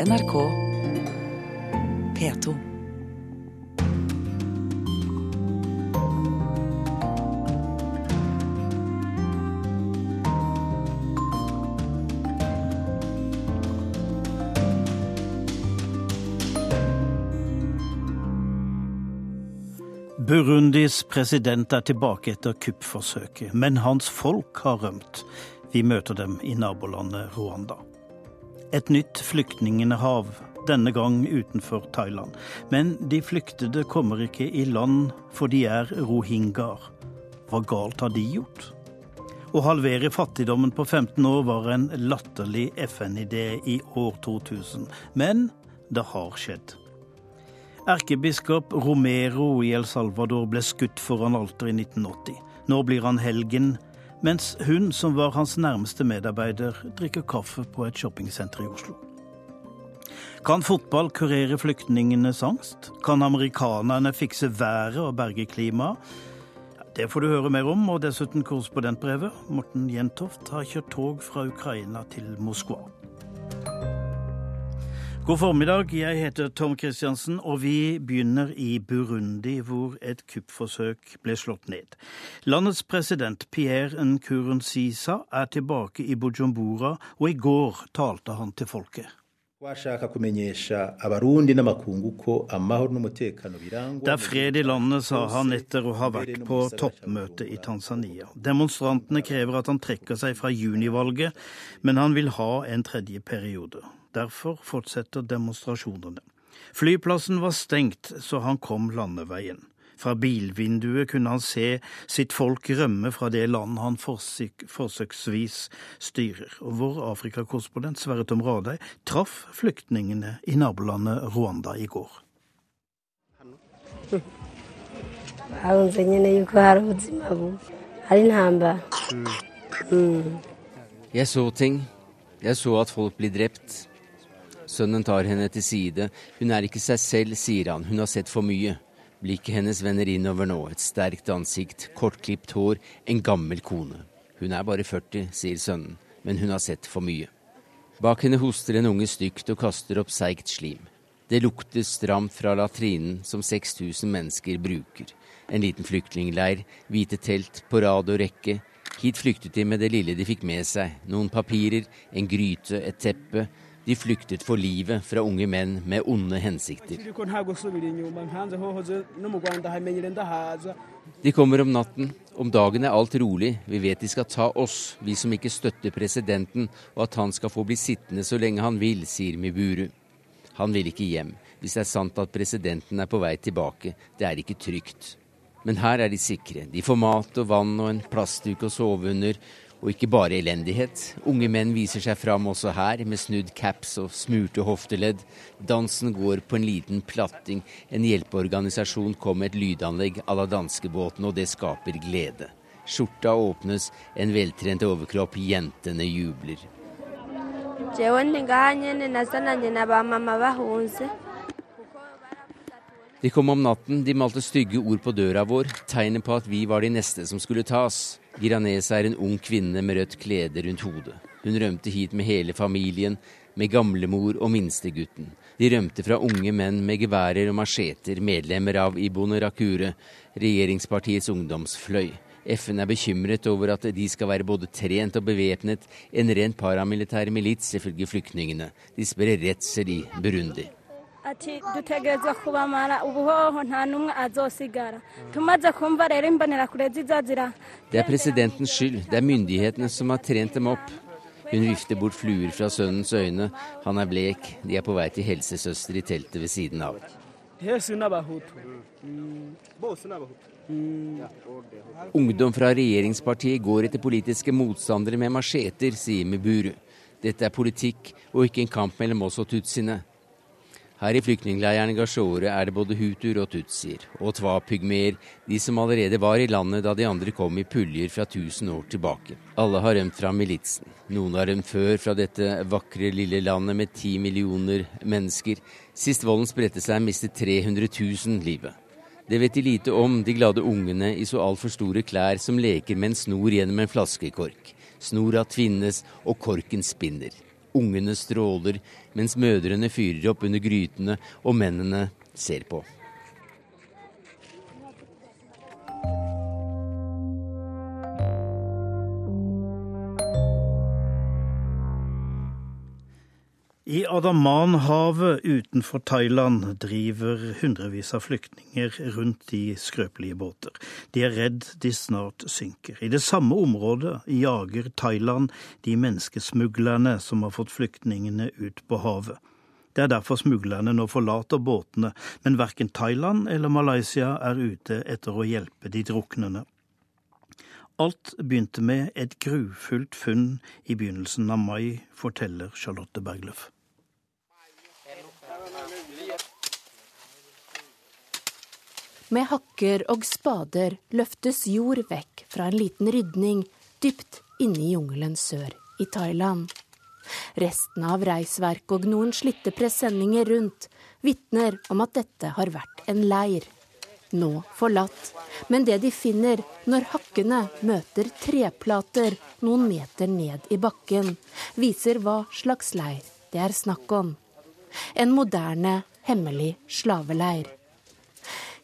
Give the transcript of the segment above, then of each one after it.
NRK P2. Burundis president er tilbake etter kuppforsøket, men hans folk har rømt. Vi møter dem i nabolandet Rwanda. Et nytt flyktningehav, denne gang utenfor Thailand. Men de flyktede kommer ikke i land, for de er rohingyaer. Hva galt har de gjort? Å halvere fattigdommen på 15 år var en latterlig FN-idé i år 2000. Men det har skjedd. Erkebiskop Romero i El Salvador ble skutt foran alteret i 1980. Nå blir han helgen, mens hun som var hans nærmeste medarbeider, drikker kaffe på et shoppingsenter i Oslo. Kan fotball kurere flyktningenes angst? Kan amerikanerne fikse været og berge klimaet? Det får du høre mer om, og dessuten korrespondentbrevet. Morten Jentoft har kjørt tog fra Ukraina til Moskva. God formiddag, jeg heter Tom Kristiansen, og vi begynner i Burundi, hvor et kuppforsøk ble slått ned. Landets president Pierre Nkurunziza er tilbake i Bujumbura, og i går talte han til folket. Det er fred i landet, sa han etter å ha vært på toppmøte i Tanzania. Demonstrantene krever at han trekker seg fra junivalget, men han vil ha en tredje periode. Derfor fortsetter demonstrasjonene. Flyplassen var stengt, så han kom landeveien. Fra bilvinduet kunne han se sitt folk rømme fra det land han forsøk, forsøksvis styrer. Og vår Afrikakorrespondent Sverre Tom Radøy traff flyktningene i nabolandet Rwanda i går. hari intambara Jeg så ting. Jeg så at folk blir drept. Sønnen tar henne til side. Hun er ikke seg selv, sier han. Hun har sett for mye. Blikket hennes vender innover nå. Et sterkt ansikt, kortklipt hår, en gammel kone. Hun er bare 40, sier sønnen, men hun har sett for mye. Bak henne hoster en unge stygt og kaster opp seigt slim. Det lukter stramt fra latrinen som 6000 mennesker bruker. En liten flyktningleir, hvite telt på rad og rekke. Hit flyktet de med det lille de fikk med seg. Noen papirer, en gryte, et teppe. De flyktet for livet fra unge menn med onde hensikter. De kommer om natten. Om dagen er alt rolig. Vi vet de skal ta oss, vi som ikke støtter presidenten, og at han skal få bli sittende så lenge han vil, sier Miburu. Han vil ikke hjem. Hvis det er sant at presidenten er på vei tilbake, det er ikke trygt. Men her er de sikre. De får mat og vann og en plastduk å sove under. Og ikke bare elendighet. Unge menn viser seg fram også her, med snudd caps og smurte hofteledd. Dansen går på en liten platting. En hjelpeorganisasjon kom med et lydanlegg à la danskebåten, og det skaper glede. Skjorta åpnes, en veltrent overkropp, jentene jubler. De kom om natten, de malte stygge ord på døra vår, tegnet på at vi var de neste som skulle tas. Giranesa er en ung kvinne med rødt klede rundt hodet. Hun rømte hit med hele familien, med gamlemor og minstegutten. De rømte fra unge menn med geværer og macheter, medlemmer av Ibonerakure, regjeringspartiets ungdomsfløy. FN er bekymret over at de skal være både trent og bevæpnet, en rent paramilitær milits, ifølge flyktningene. De sprer redsel i Burundi. Ati dutegerezwa kubamara ubuhoho nta n'umwe azosigara tumaze kumva rero imbonerakure zizazira Det er presidentens skyld, det er myndighetene som har trent dem opp. Hun vifter bort fluer fra sønnens øyne. Han er blek, de er på vei til helsesøster i teltet ved siden av. Ungdom fra regjeringspartiet går etter politiske motstandere med macheter, sier Miburu. Dette er politikk og ikke en kamp mellom oss og tutsiene. Her i flyktningleiren Gashore er det både hutuer og tutsier, og twa-pygmeer, de som allerede var i landet da de andre kom i puljer fra 1000 år tilbake. Alle har rømt fra militsen. Noen har rømt før fra dette vakre lille landet med ti millioner mennesker. Sist volden spredte seg, mistet 300 000 livet. Det vet de lite om, de glade ungene i så altfor store klær som leker med en snor gjennom en flaskekork. Snora tvinnes, og korken spinner. Ungene stråler mens mødrene fyrer opp under grytene og mennene ser på. I Adamanhavet utenfor Thailand driver hundrevis av flyktninger rundt i skrøpelige båter. De er redd de snart synker. I det samme området jager Thailand de menneskesmuglerne som har fått flyktningene ut på havet. Det er derfor smuglerne nå forlater båtene, men verken Thailand eller Malaysia er ute etter å hjelpe de druknende. Alt begynte med et grufullt funn i begynnelsen av mai, forteller Charlotte Bergløff. Med hakker og spader løftes jord vekk fra en liten rydning dypt inne i jungelen sør i Thailand. Restene av reisverk og noen slitte presenninger rundt vitner om at dette har vært en leir. Nå forlatt, men det de finner når hakkene møter treplater noen meter ned i bakken, viser hva slags leir det er snakk om. En moderne, hemmelig slaveleir.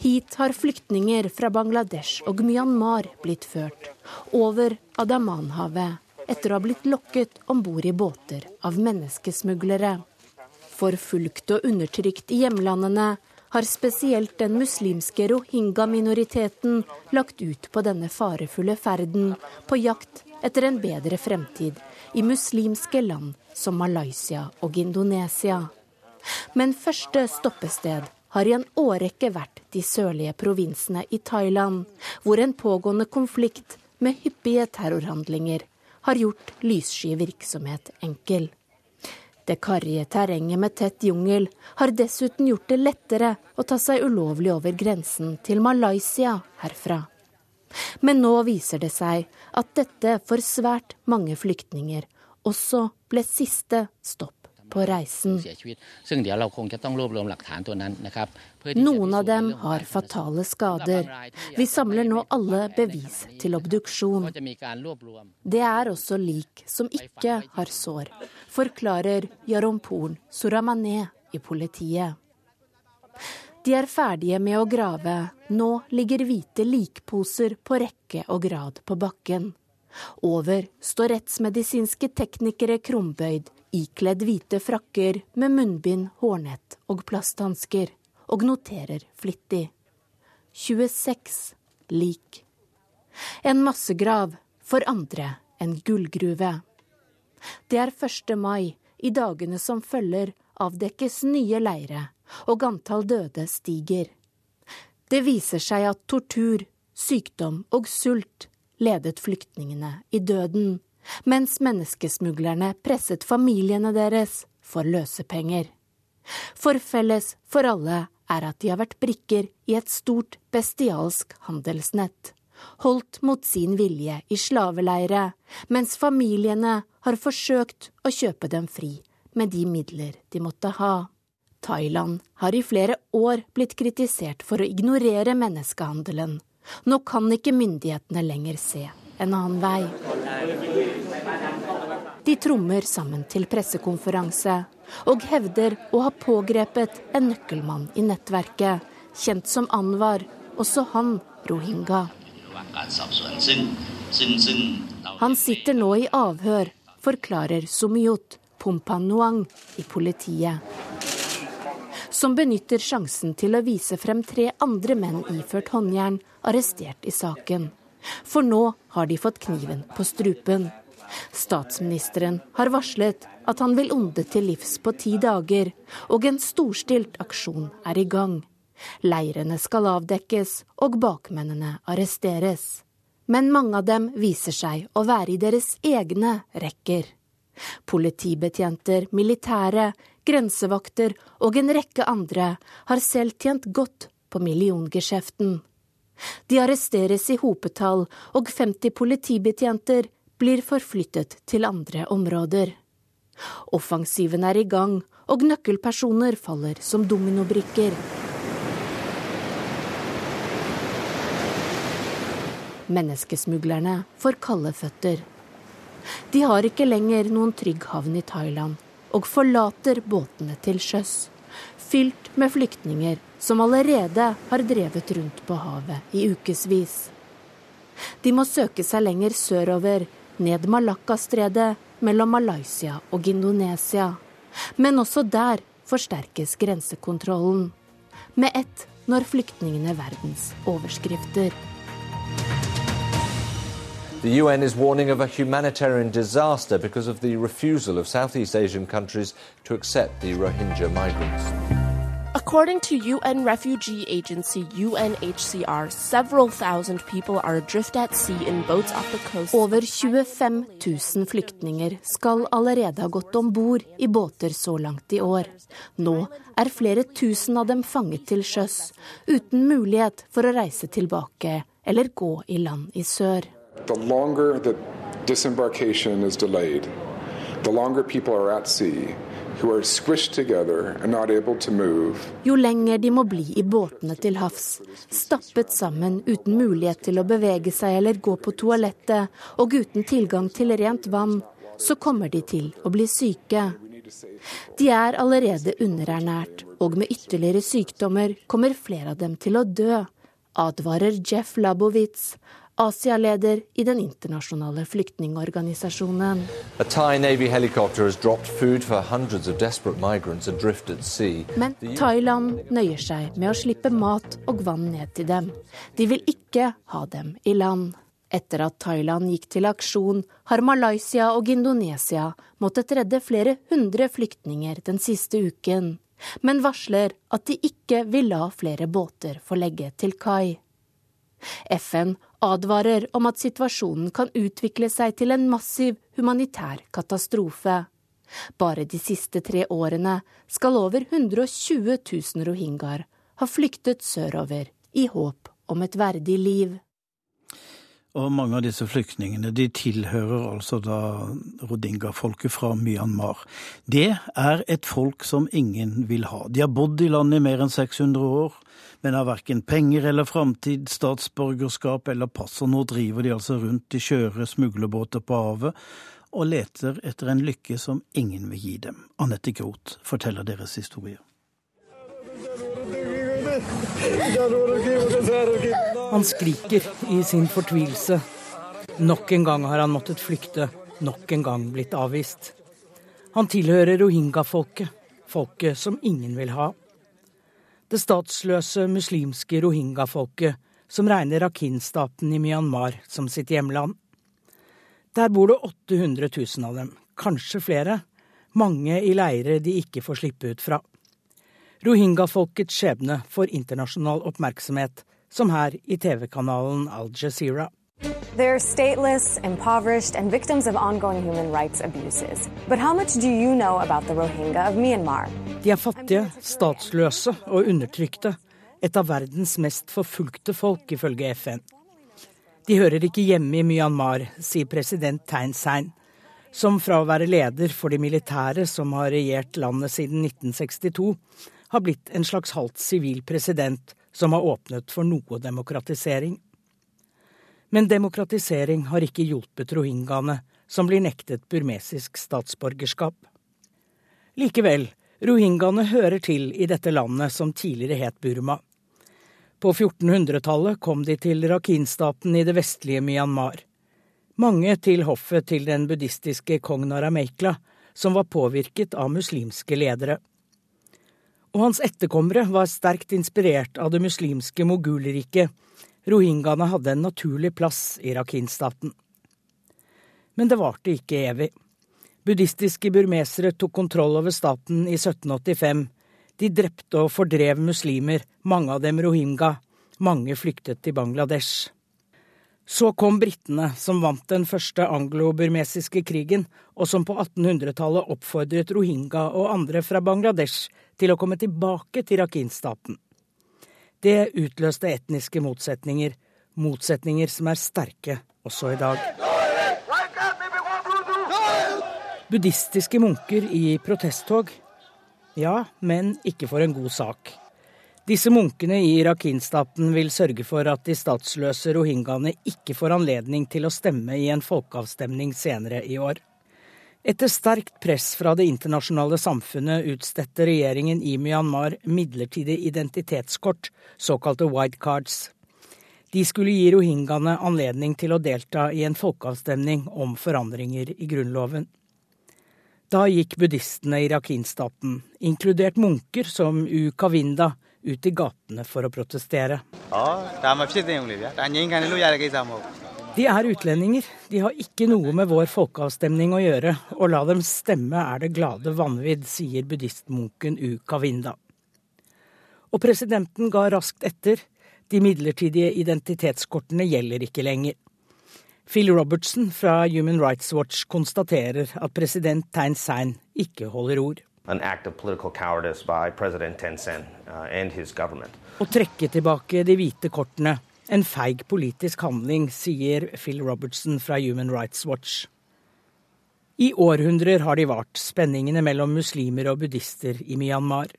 Hit har flyktninger fra Bangladesh og Myanmar blitt ført, over Adamanhavet, etter å ha blitt lokket om bord i båter av menneskesmuglere. Forfulgt og undertrykt i hjemlandene har spesielt den muslimske rohingya-minoriteten lagt ut på denne farefulle ferden på jakt etter en bedre fremtid i muslimske land som Malaysia og Indonesia. Men første stoppested har i en årrekke vært de sørlige provinsene i Thailand, hvor en pågående konflikt med hyppige terrorhandlinger har gjort lyssky virksomhet enkel. Det karrige terrenget med tett jungel har dessuten gjort det lettere å ta seg ulovlig over grensen til Malaysia herfra. Men nå viser det seg at dette for svært mange flyktninger også ble siste stopp på reisen. Noen av dem har fatale skader. Vi samler nå alle bevis til obduksjon. Det er også lik som ikke har sår, forklarer Jaromporn Soramane i politiet. De er ferdige med å grave. Nå ligger hvite likposer på rekke og grad på bakken. Over står rettsmedisinske teknikere krumbøyd ikledd hvite frakker med munnbind, hårnett og plasthansker, og noterer flittig. 26 lik. En massegrav, for andre en gullgruve. Det er 1. mai, i dagene som følger avdekkes nye leire, og antall døde stiger. Det viser seg at tortur, sykdom og sult ledet flyktningene i døden mens menneskesmuglerne presset familiene deres for løsepenger. For felles for alle er at de har vært brikker i et stort, bestialsk handelsnett, holdt mot sin vilje i slaveleire, mens familiene har forsøkt å kjøpe dem fri med de midler de måtte ha. Thailand har i flere år blitt kritisert for å ignorere menneskehandelen. Nå kan ikke myndighetene lenger se en annen vei. De trommer sammen til pressekonferanse og hevder å ha pågrepet en nøkkelmann i nettverket, kjent som Anwar, også han rohingya. Han sitter nå i avhør, forklarer Sumyot Pompanuang i politiet. Som benytter sjansen til å vise frem tre andre menn iført håndjern, arrestert i saken. For nå har de fått kniven på strupen. Statsministeren har varslet at han vil onde til livs på ti dager, og en storstilt aksjon er i gang. Leirene skal avdekkes og bakmennene arresteres. Men mange av dem viser seg å være i deres egne rekker. Politibetjenter, militære, grensevakter og en rekke andre har selv tjent godt på milliongeskjeften. De arresteres i hopetall, og 50 politibetjenter blir forflyttet til andre områder. Offensiven er i gang, og nøkkelpersoner faller som dominobrikker. Menneskesmuglerne får kalde føtter. De har ikke lenger noen trygg havn i Thailand, og forlater båtene til sjøs, fylt med flyktninger som allerede har drevet rundt på havet i ukevis. De må søke seg lenger sørover, ned Malakkastredet, mellom Malaysia og Indonesia. Men også der forsterkes grensekontrollen. Med ett når flyktningene verdens overskrifter. The UN is warning of a humanitarian disaster because of the refusal of Southeast Asian countries to accept the Rohingya migrants. According to UN refugee agency UNHCR, several thousand people are adrift at sea in boats off the coast. Over 25 000 flyktninger skal allerede ha gått om bord i båter så langt i år. Nå er flere tusen av dem fanget til sjøs, uten mulighet for å reise tilbake eller gå i land i sør. The longer that disembarkation is delayed, the longer people are at sea, jo lenger de må bli i båtene til havs, stappet sammen uten mulighet til å bevege seg eller gå på toalettet, og uten tilgang til rent vann, så kommer de til å bli syke. De er allerede underernært, og med ytterligere sykdommer kommer flere av dem til å dø, advarer Jeff Labowitz, Asia-leder i den internasjonale flyktningorganisasjonen. Men Thailand nøyer seg med å slippe mat og vann ned til dem. De vil ikke ha dem i land. Etter at Thailand gikk til aksjon, har Malaysia og Indonesia måttet redde flere hundre flyktninger den siste uken, men varsler at de ikke vil la flere båter få legge til kai. FN advarer om at situasjonen kan utvikle seg til en massiv humanitær katastrofe. Bare de siste tre årene skal over 120 000 rohingyaer ha flyktet sørover i håp om et verdig liv. Og mange av disse flyktningene de tilhører altså da rodinga-folket fra Myanmar. Det er et folk som ingen vil ha. De har bodd i landet i mer enn 600 år men har verken penger eller framtid, statsborgerskap eller pass. Og nå driver de altså rundt i skjøre smuglerbåter på havet og leter etter en lykke som ingen vil gi dem. Anette Groth forteller deres historie. Han skriker i sin fortvilelse. Nok en gang har han måttet flykte, nok en gang blitt avvist. Han tilhører rohingya-folket, folket som ingen vil ha det statsløse muslimske rohingya-folket som regner Rakhine-staten i Myanmar som sitt hjemland. Der bor det 800 000 av dem, kanskje flere, mange i leire de ikke får slippe ut fra. Rohingya-folkets skjebne får internasjonal oppmerksomhet, som her i TV-kanalen Al Jazeera. They're stateless, impoverished, and victims of ongoing human rights abuses. But how much do you know about the Rohingya of Myanmar? De er fattige, statsløse og undertrykte. Et av verdens mest forfulgte folk, ifølge FN. De hører ikke hjemme i Myanmar, sier president Thein Sein, som fra å være leder for de militære som har regjert landet siden 1962, har blitt en slags halvt sivil president som har åpnet for noe demokratisering. Men demokratisering har ikke hjulpet rohingyaene, som blir nektet burmesisk statsborgerskap. Likevel, rohingyaene hører til i dette landet som tidligere het Burma. På 1400-tallet kom de til Rakhine-staten i det vestlige Myanmar. Mange til hoffet til den buddhistiske kong Narameikla, som var påvirket av muslimske ledere. Og hans etterkommere var sterkt inspirert av det muslimske mogulriket, Rohingyaene hadde en naturlig plass i Rakhine-staten. Men det varte ikke evig. Buddhistiske burmesere tok kontroll over staten i 1785. De drepte og fordrev muslimer, mange av dem rohingya. Mange flyktet til Bangladesh. Så kom britene, som vant den første anglo-burmesiske krigen, og som på 1800-tallet oppfordret rohingya og andre fra Bangladesh til å komme tilbake til Rakhine-staten. Det utløste etniske motsetninger, motsetninger som er sterke også i dag. Buddhistiske munker i protesttog. Ja, men ikke for en god sak. Disse munkene i Rakhine-staten vil sørge for at de statsløse rohingyaene ikke får anledning til å stemme i en folkeavstemning senere i år. Etter sterkt press fra det internasjonale samfunnet utstedte regjeringen i Myanmar midlertidig identitetskort, såkalte white cards. De skulle gi rohingyaene anledning til å delta i en folkeavstemning om forandringer i grunnloven. Da gikk buddhistene i Rakhine-staten, inkludert munker som U Kavinda, ut i gatene for å protestere. De er utlendinger, de har ikke noe med vår folkeavstemning å gjøre. Å la dem stemme er det glade vanvidd, sier buddhistmunken U. Kavinda. Og presidenten ga raskt etter. De midlertidige identitetskortene gjelder ikke lenger. Phil Robertson fra Human Rights Watch konstaterer at president Thein Sein ikke holder ord. Å trekke tilbake de hvite kortene en feig politisk handling, sier Phil Robertson fra Human Rights Watch. I århundrer har de vart, spenningene mellom muslimer og buddhister i Myanmar.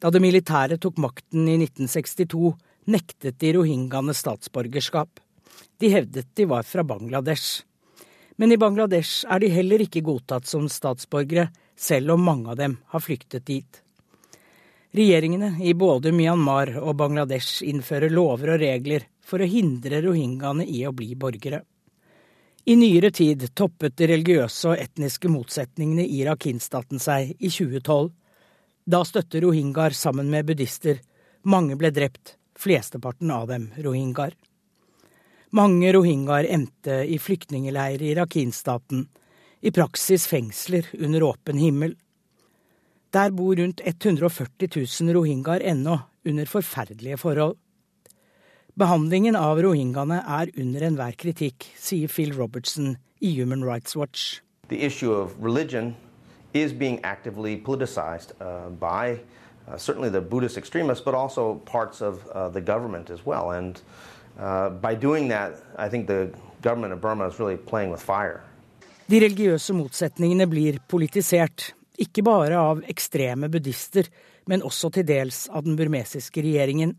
Da det militære tok makten i 1962, nektet de rohingyaene statsborgerskap. De hevdet de var fra Bangladesh. Men i Bangladesh er de heller ikke godtatt som statsborgere, selv om mange av dem har flyktet dit. Regjeringene i både Myanmar og Bangladesh innfører lover og regler for å hindre rohingyaene i å bli borgere. I nyere tid toppet de religiøse og etniske motsetningene i Rakhine-staten seg i 2012. Da støtte rohingyaer sammen med buddhister. Mange ble drept, flesteparten av dem rohingyaer. Mange rohingyaer endte i flyktningleirer i Rakhine-staten, i praksis fengsler under åpen himmel. Der bor rundt 140 000 rohingyaer ennå, under forferdelige forhold. Behandlingen av rohingyaene er under enhver kritikk, sier Phil Robertson i Human Rights Watch. Is being actively politicized uh, by uh, certainly the Buddhist extremists, but also parts of uh, the government as well. And uh, by doing that, I think the government of Burma is really playing with fire. De religiøse motsetningene blir politisert, ikke bare av ekstreme buddhister, men også til dels av den burmesiske regjeringen.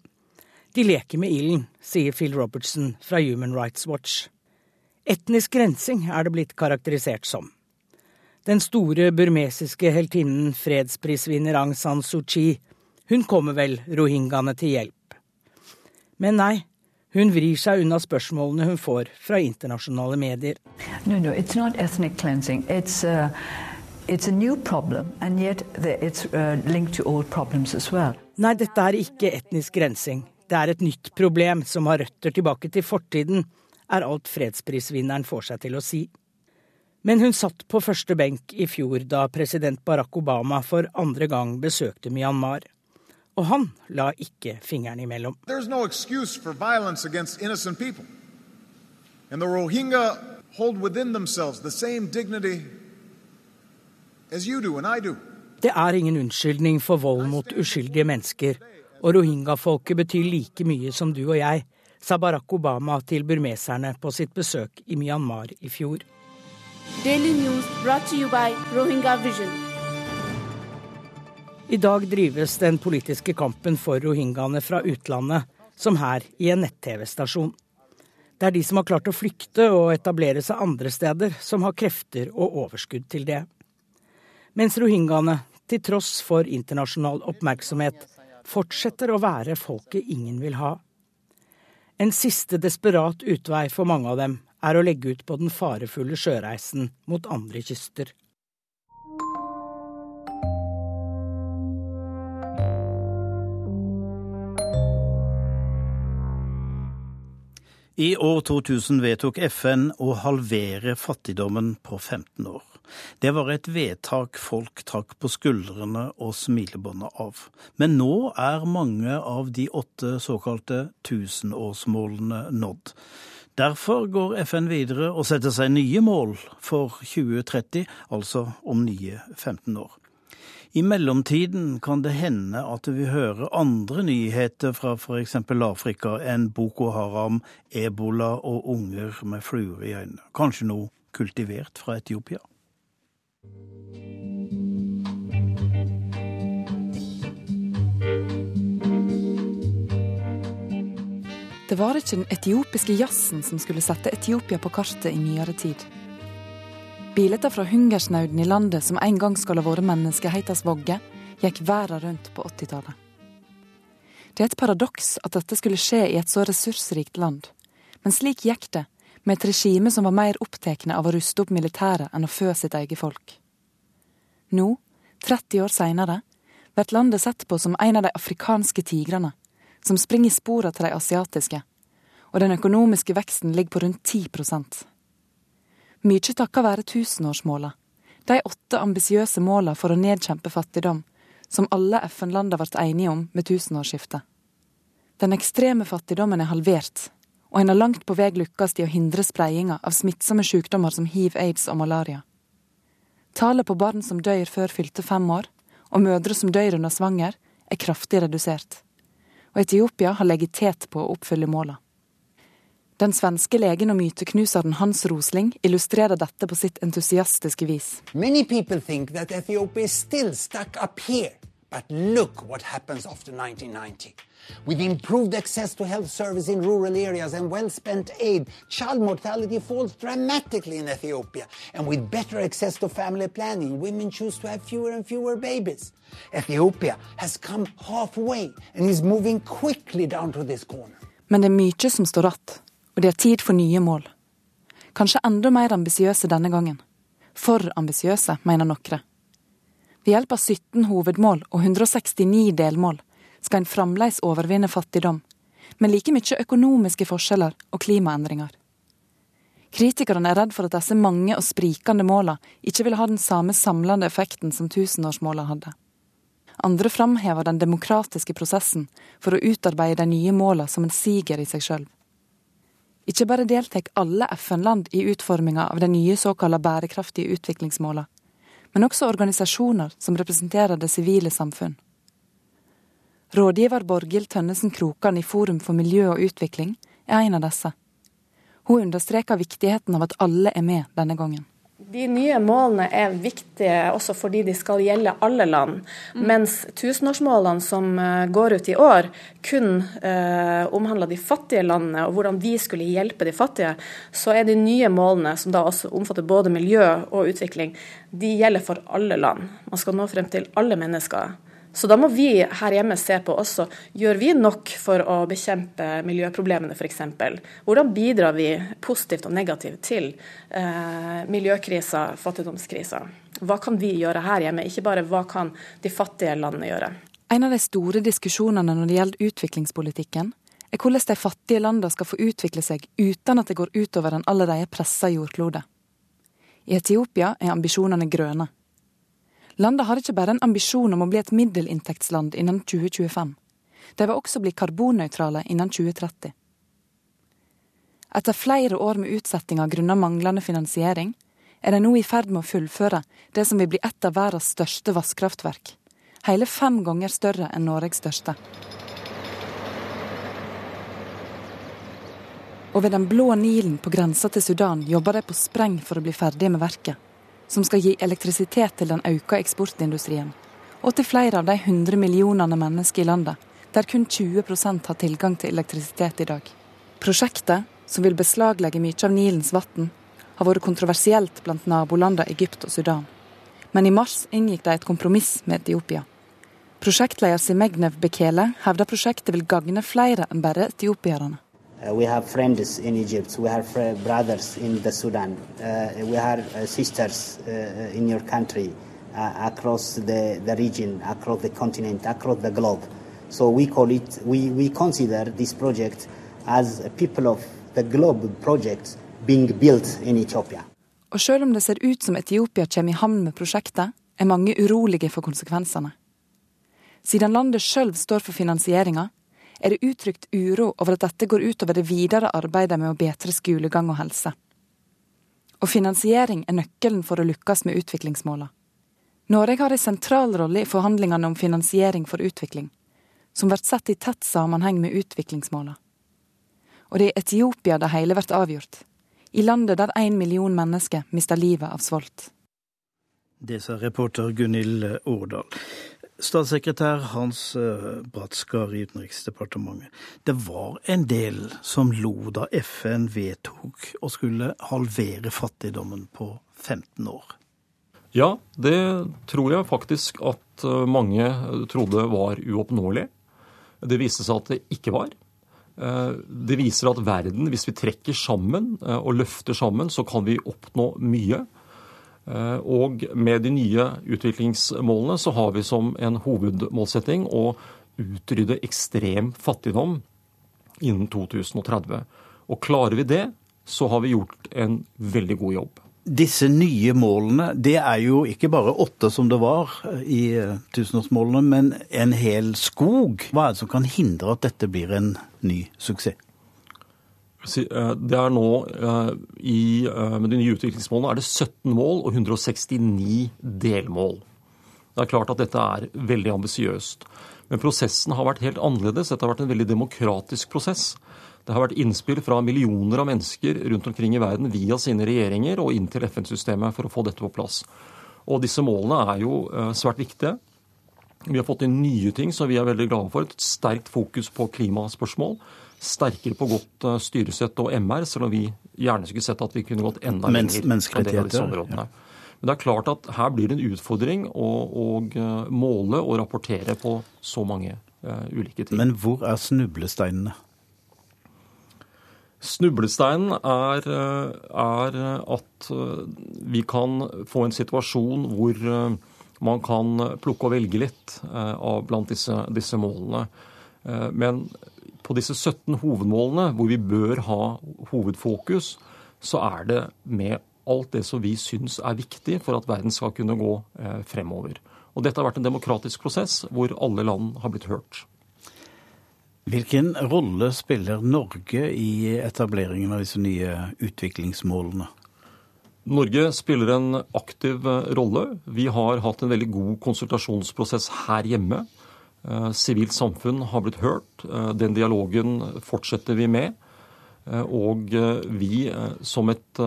De leker med ilden, sier Phil Robertson fra Human Rights Watch. Etnisk rensing er det blitt karakterisert som. Den store burmesiske heltinnen fredsprisvinner Aung San Suu Kyi, hun kommer vel rohingyaene til hjelp. Men nei, hun vrir seg unna spørsmålene hun får fra internasjonale medier. No, no, it's not ethnic cleansing. It's, uh... It's a new problem, and yet it's uh, linked to old problems as well. Nei, dette er ikke etnisk rensing. Det er et nytt problem som har røtter tilbake til fortiden, er alt fredsprisvinneren får seg til å si. Men hun satt på første benk i fjor da president Barack Obama for andre gang besøkte Myanmar. Og han la ikke fingeren imellom. No excuse for violence against innocent people. And the Rohingya hold within themselves the same dignity det er ingen unnskyldning for vold mot uskyldige mennesker, og rohingya-folket betyr like mye som du og jeg, sa Barack Obama til burmeserne på sitt besøk i Myanmar i fjor. I dag drives den politiske kampen for rohingyaene fra utlandet, som her i en nett-TV-stasjon. Det er de som har klart å flykte og etablere seg andre steder, som har krefter og overskudd til det mens rohingyaene, til tross for internasjonal oppmerksomhet, fortsetter å være folket ingen vil ha. En siste desperat utvei for mange av dem er å legge ut på den farefulle sjøreisen mot andre kyster. I år 2000 vedtok FN å halvere fattigdommen på 15 år. Det var et vedtak folk trakk på skuldrene og smilebåndet av. Men nå er mange av de åtte såkalte tusenårsmålene nådd. Derfor går FN videre og setter seg nye mål for 2030, altså om nye 15 år. I mellomtiden kan det hende at vi hører andre nyheter fra f.eks. Afrika enn Boko Haram, ebola og unger med fluer i øynene. Kanskje noe kultivert fra Etiopia? Det var ikke den etiopiske jazzen som skulle sette Etiopia på kartet i nyere tid. Bilder fra hungersnauden i landet som en gang skal ha vært menneskehetens vogge, gikk verden rundt på 80-tallet. Det er et paradoks at dette skulle skje i et så ressursrikt land, men slik gikk det med et regime som var mer opptatt av å ruste opp militæret enn å fø sitt eget folk. Nå, 30 år seinere, blir landet sett på som en av de afrikanske tigrene, som springer i sporene til de asiatiske, og den økonomiske veksten ligger på rundt 10 Mye takket være tusenårsmåla, de åtte ambisiøse måla for å nedkjempe fattigdom, som alle FN-landa ble enige om med tusenårsskiftet. Den ekstreme fattigdommen er halvert, og en har langt på vei lykkes i å hindre spredninga av smittsomme sykdommer som hiv, aids og malaria. Tallet på barn som dør før fylte fem år, og mødre som dør under svanger, er kraftig redusert. Og Etiopia har legget på å oppfylle måla. Den svenske legen og myteknuseren Hans Rosling illustrerer dette på sitt entusiastiske vis. Many people think that Ethiopia is still stuck up here. But look what happens after 1990. With improved access to health service in rural areas and well-spent aid, child mortality falls dramatically in Ethiopia. And with better access to family planning, women choose to have fewer and fewer babies. Ethiopia has come halfway and is moving quickly down to this corner. Men det er mye som står att og de har tid for nye mål. Kanskje enda mer ambisiøse denne gangen. For ambisiøse, mener noen. Ved hjelp av 17 hovedmål og 169 delmål skal en fremdeles overvinne fattigdom, men like mye økonomiske forskjeller og klimaendringer. Kritikerne er redd for at disse mange og sprikende målene ikke vil ha den samme samlende effekten som tusenårsmålene hadde. Andre framhever den demokratiske prosessen for å utarbeide de nye målene som en siger i seg sjøl. Ikke bare deltar alle FN-land i utforminga av de nye såkalla bærekraftige utviklingsmåla, men også organisasjoner som representerer det sivile samfunn. Rådgiver Borghild Tønnesen Krokan i Forum for miljø og utvikling er en av disse. Hun understreker viktigheten av at alle er med denne gangen. De nye målene er viktige også fordi de skal gjelde alle land. Mm. Mens tusenårsmålene som eh, går ut i år, kun eh, omhandler de fattige landene og hvordan vi skulle hjelpe de fattige, så er de nye målene, som da også omfatter både miljø og utvikling, de gjelder for alle land. Man skal nå frem til alle mennesker. Så da må vi her hjemme se på også, gjør vi nok for å bekjempe miljøproblemene f.eks. Hvordan bidrar vi positivt og negativt til eh, miljøkrisa, fattigdomskrisa? Hva kan vi gjøre her hjemme, ikke bare hva kan de fattige landene gjøre? En av de store diskusjonene når det gjelder utviklingspolitikken, er hvordan de fattige landene skal få utvikle seg uten at det går utover den allerede pressa jordklode. I Etiopia er ambisjonene grønne. Landet har ikke bare en ambisjon om å bli et middelinntektsland innen 2025. De vil også bli karbonnøytrale innen 2030. Etter flere år med utsettinger grunnet manglende finansiering, er de nå i ferd med å fullføre det som vil bli et av verdens største vannkraftverk. Hele fem ganger større enn Norges største. Og ved den blå Nilen på grensa til Sudan jobber de på spreng for å bli ferdig med verket som skal gi elektrisitet til den økte eksportindustrien, og til flere av de 100 millionene mennesker i landet, der kun 20% har tilgang til elektrisitet i dag. Prosjektet, som vil beslaglegge mye av Nilens vann, har vært kontroversielt blant nabolandene Egypt og Sudan. Men i mars inngikk de et kompromiss med Etiopia. Prosjektleder Simegnev Bekele hevder prosjektet vil gagne flere enn bare etiopierne. Uh, we have friends in Egypt. We have brothers in the Sudan. Uh, we have uh, sisters uh, in your country, uh, across the, the region, across the continent, across the globe. So we call it. We, we consider this project as a people of the globe project being built in Ethiopia. Og selv om det ser ut som Etiopia kommer i havn med prosjektet, er mange urolige for konsekvensene. Siden landet sjøl står for finansieringa, er det uttrykt uro over at dette går utover det videre arbeidet med å bedre skolegang og helse. Og finansiering er nøkkelen for å lykkes med utviklingsmåla. Norge har en sentral rolle i forhandlingene om finansiering for utvikling, som blir sett i tett sammenheng med utviklingsmåla. Og det er Etiopia det hele blir avgjort, i landet der én million mennesker mister livet av svolt. Det sa reporter Gunhild Årdal. Statssekretær Hans eh, Bratskar i Utenriksdepartementet. Det var en del som lo da FN vedtok å skulle halvere fattigdommen på 15 år. Ja, det tror jeg faktisk at eh, mange trodde var uoppnåelig. Det viste seg at det ikke var. Eh, det viser at verden, hvis vi trekker sammen og løfter sammen, så kan vi oppnå mye. Eh, og med de nye utviklingsmålene så har vi som en hovedmålsetting å utrydde ekstrem fattigdom innen 2030. Og klarer vi det, så har vi gjort en veldig god jobb. Disse nye målene, det er jo ikke bare åtte som det var i eh, tusenårsmålene, men en hel skog. Hva er det som kan hindre at dette blir en ny suksess? Eh, det er nå eh, i, eh, Med de nye utviklingsmålene er det 17 mål og 169 delmål. Det er klart at dette er veldig ambisiøst. Men prosessen har vært helt annerledes. Dette har vært en veldig demokratisk prosess. Det har vært innspill fra millioner av mennesker rundt omkring i verden via sine regjeringer og inn til FN-systemet for å få dette på plass. Og disse målene er jo svært viktige. Vi har fått inn nye ting som vi er veldig glade for. Et sterkt fokus på klimaspørsmål sterkere på godt eh, styresett og MR, selv om vi gjerne skulle sett at vi kunne gått enda Mens, lenger på disse områdene. Ja. Men det er klart at her blir det en utfordring å, å eh, måle og rapportere på så mange uh, ulike ting. Men hvor er snublesteinene? Snublesteinen er, er, at vi kan få en situasjon hvor man kan plukke og velge litt av blant disse, disse målene. Men på disse 17 hovedmålene, hvor vi bør ha hovedfokus, så er det med alt det som vi syns er viktig for at verden skal kunne gå eh, fremover. Og Dette har vært en demokratisk prosess hvor alle land har blitt hørt. Hvilken rolle spiller Norge i etableringen av disse nye utviklingsmålene? Norge spiller en aktiv eh, rolle. Vi har hatt en veldig god konsultasjonsprosess her hjemme. Eh, sivilt samfunn har blitt hørt. Eh, den dialogen fortsetter vi med. Eh, og vi som et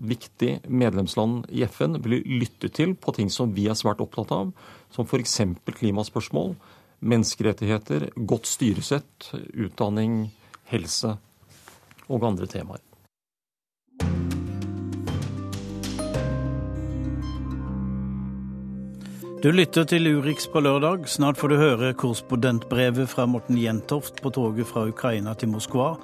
viktig medlemsland i FN blir lyttet til på ting som vi er svært opptatt av, som f.eks. klimaspørsmål, menneskerettigheter, godt styresett, utdanning, helse og andre temaer. Du lytter til Urix på lørdag. Snart får du høre korrespondentbrevet fra Morten Jentoft på toget fra Ukraina til Moskva.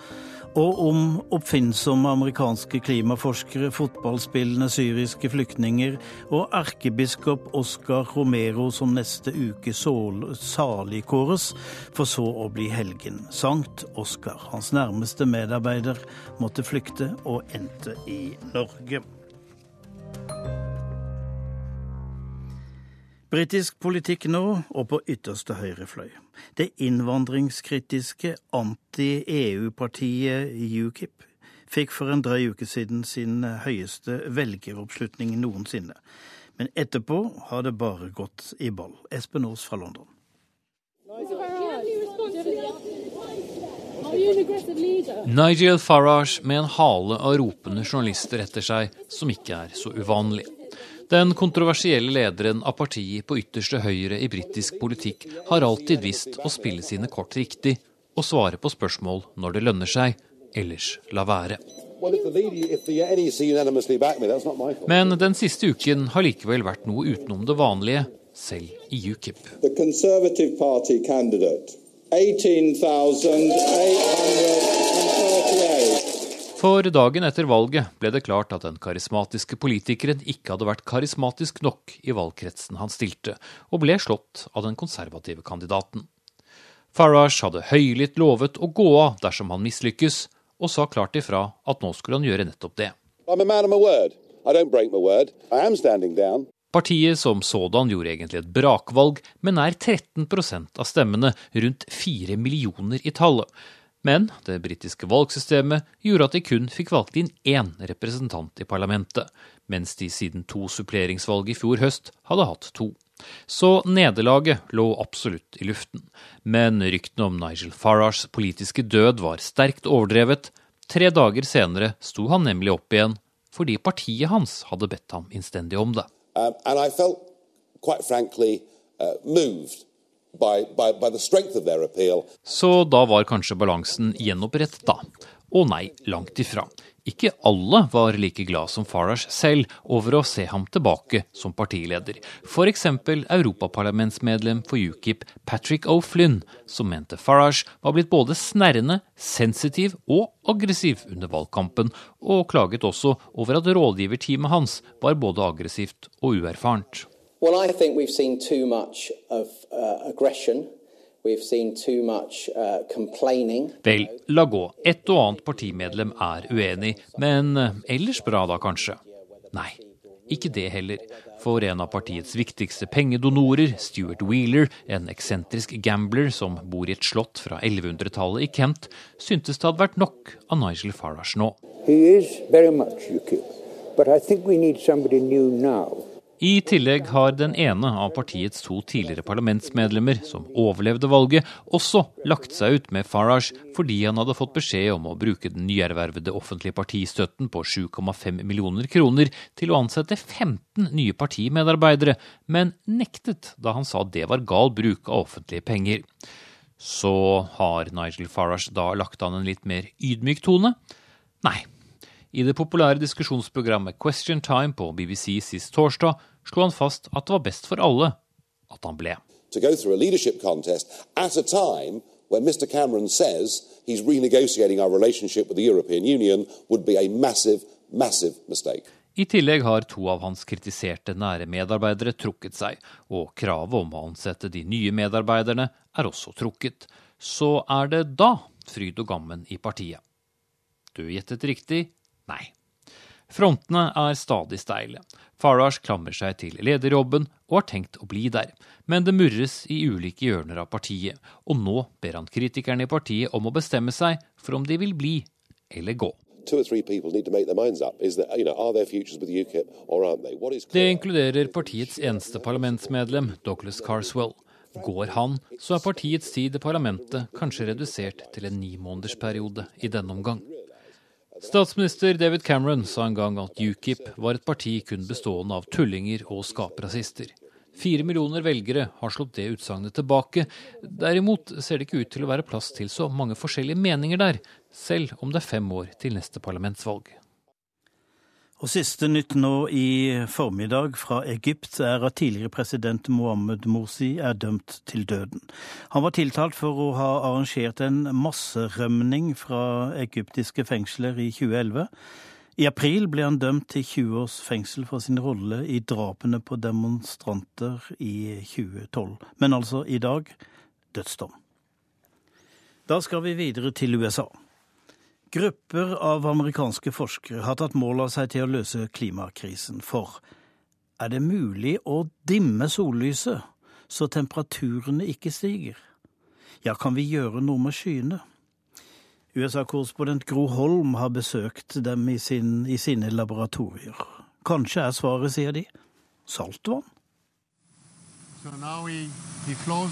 Og om oppfinnsomme amerikanske klimaforskere, fotballspillende syriske flyktninger og erkebiskop Oscar Romero som neste uke saligkåres, for så å bli helgen. Sankt Oscar. Hans nærmeste medarbeider måtte flykte og endte i Norge. Britisk politikk nå, og på ytterste høyre fløy. Det innvandringskritiske anti-EU-partiet UKIP fikk for en drøy uke siden sin høyeste velgeroppslutning noensinne. Men etterpå har det bare gått i ball. Espen Aas fra London. Nigel Farage med en hale av ropende journalister etter seg, som ikke er så uvanlig. Den kontroversielle lederen av partiet på ytterste høyre i britisk politikk har alltid visst å spille sine kort riktig og svare på spørsmål når det lønner seg, ellers la være. Men den siste uken har likevel vært noe utenom det vanlige, selv i UKIP. Party candidate, 18,838 for dagen etter valget ble det klart at den karismatiske politikeren ikke hadde vært karismatisk nok i valgkretsen han stilte, og ble slått av den konservative kandidaten. Farage hadde høylytt lovet å gå av dersom han mislykkes, og sa klart ifra at nå skulle han gjøre nettopp det. Partiet som sådan gjorde egentlig et brakvalg, med nær 13% av stemmene, rundt 4 millioner i tallet. Men det britiske valgsystemet gjorde at de kun fikk valgt inn én representant i parlamentet, mens de siden to suppleringsvalg i fjor høst hadde hatt to. Så nederlaget lå absolutt i luften. Men ryktene om Nigel Farages politiske død var sterkt overdrevet. Tre dager senere sto han nemlig opp igjen fordi partiet hans hadde bedt ham innstendig om det. Um, Så da var kanskje balansen gjenopprettet, da. Og nei, langt ifra. Ikke alle var like glad som Farage selv over å se ham tilbake som partileder. F.eks. europaparlamentsmedlem for UKIP Patrick O'Flynn, som mente Farage var blitt både snerrende, sensitiv og aggressiv under valgkampen, og klaget også over at rådgiverteamet hans var både aggressivt og uerfarent. Well, I think we've seen too much of uh, aggression Uh, Vel, la gå. Et og annet partimedlem er uenig, men uh, ellers bra da, kanskje? Nei, ikke det heller. For en av partiets viktigste pengedonorer, Stuart Wheeler, en eksentrisk gambler som bor i et slott fra 1100-tallet i Kent, syntes det hadde vært nok av Nigel Farage nå. He is very much UKIP, but I think we need somebody new now. I tillegg har den ene av partiets to tidligere parlamentsmedlemmer, som overlevde valget, også lagt seg ut med Farage fordi han hadde fått beskjed om å bruke den nyervervede offentlige partistøtten på 7,5 millioner kroner til å ansette 15 nye partimedarbeidere, men nektet da han sa det var gal bruk av offentlige penger. Så har Nigel Farage da lagt an en litt mer ydmyk tone? Nei, i det populære diskusjonsprogrammet Question Time på BBC sist torsdag slo han fast at det var best for alle at han ble. Where Mr Cameron says he's renegotiating our relationship with the European Union would be a massive, massive mistake. I tillegg har to av hans kritiserte nære medarbeidere trukket seg, og kravet om å ansette de nye medarbeiderne er også trukket. Så er det da fryd og gammen i partiet. Du gjettet riktig, Nei. Frontene er stadig steile. Farage klamrer seg til lederjobben og har tenkt å bli der, men det murres i ulike hjørner av partiet, og nå ber han kritikerne i partiet om å bestemme seg for om de vil bli eller gå. Det inkluderer partiets eneste parlamentsmedlem, Douglas Carswell. Går han, så er partiets tid i parlamentet kanskje redusert til en ni nimånedersperiode i denne omgang. Statsminister David Cameron sa en gang at UKIP var et parti kun bestående av tullinger og skaprasister. Fire millioner velgere har slått det utsagnet tilbake. Derimot ser det ikke ut til å være plass til så mange forskjellige meninger der, selv om det er fem år til neste parlamentsvalg. Og Siste nytt nå i formiddag fra Egypt er at tidligere president Mohammed Morsi er dømt til døden. Han var tiltalt for å ha arrangert en masserømning fra egyptiske fengsler i 2011. I april ble han dømt til 20 års fengsel for sin rolle i drapene på demonstranter i 2012. Men altså i dag dødsdom. Da skal vi videre til USA. Grupper av amerikanske forskere har tatt mål av seg til å løse klimakrisen. For er det mulig å dimme sollyset så temperaturene ikke stiger? Ja, kan vi gjøre noe med skyene? USA-korrespondent Gro Holm har besøkt dem i, sin, i sine laboratorier. Kanskje er svaret, sier de, saltvann? So now we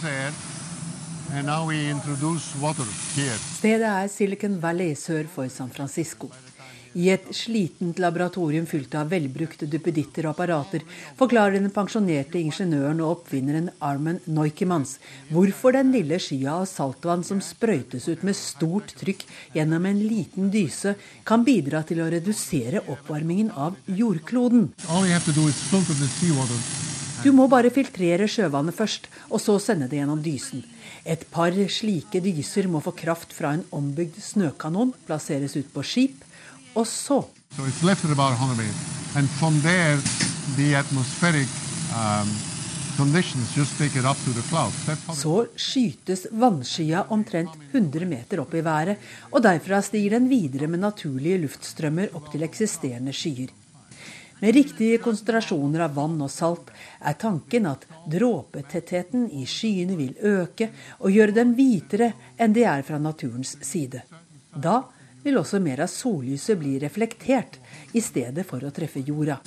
air Stedet er Silicon Valley sør for San Francisco. I et slitent laboratorium fylt av velbrukte duppeditter og apparater forklarer den pensjonerte ingeniøren og oppfinneren Armen Neukemans hvorfor den lille skya av saltvann som sprøytes ut med stort trykk gjennom en liten dyse, kan bidra til å redusere oppvarmingen av jordkloden. Du må bare filtrere sjøvannet først, og så sende det gjennom dysen. Et par slike dyser må få kraft fra en ombygd snøkanon, plasseres ut på skip, og så so there, um, så skytes vannskya omtrent 100 meter opp i været, og derfra stiger den videre med naturlige luftstrømmer opp til eksisterende skyer. Med riktige konsentrasjoner av vann og salt er tanken at dråpetettheten i skyene vil øke og gjøre dem hvitere enn de er fra naturens side. Da vil også mer av sollyset bli reflektert, i stedet for å treffe jorda.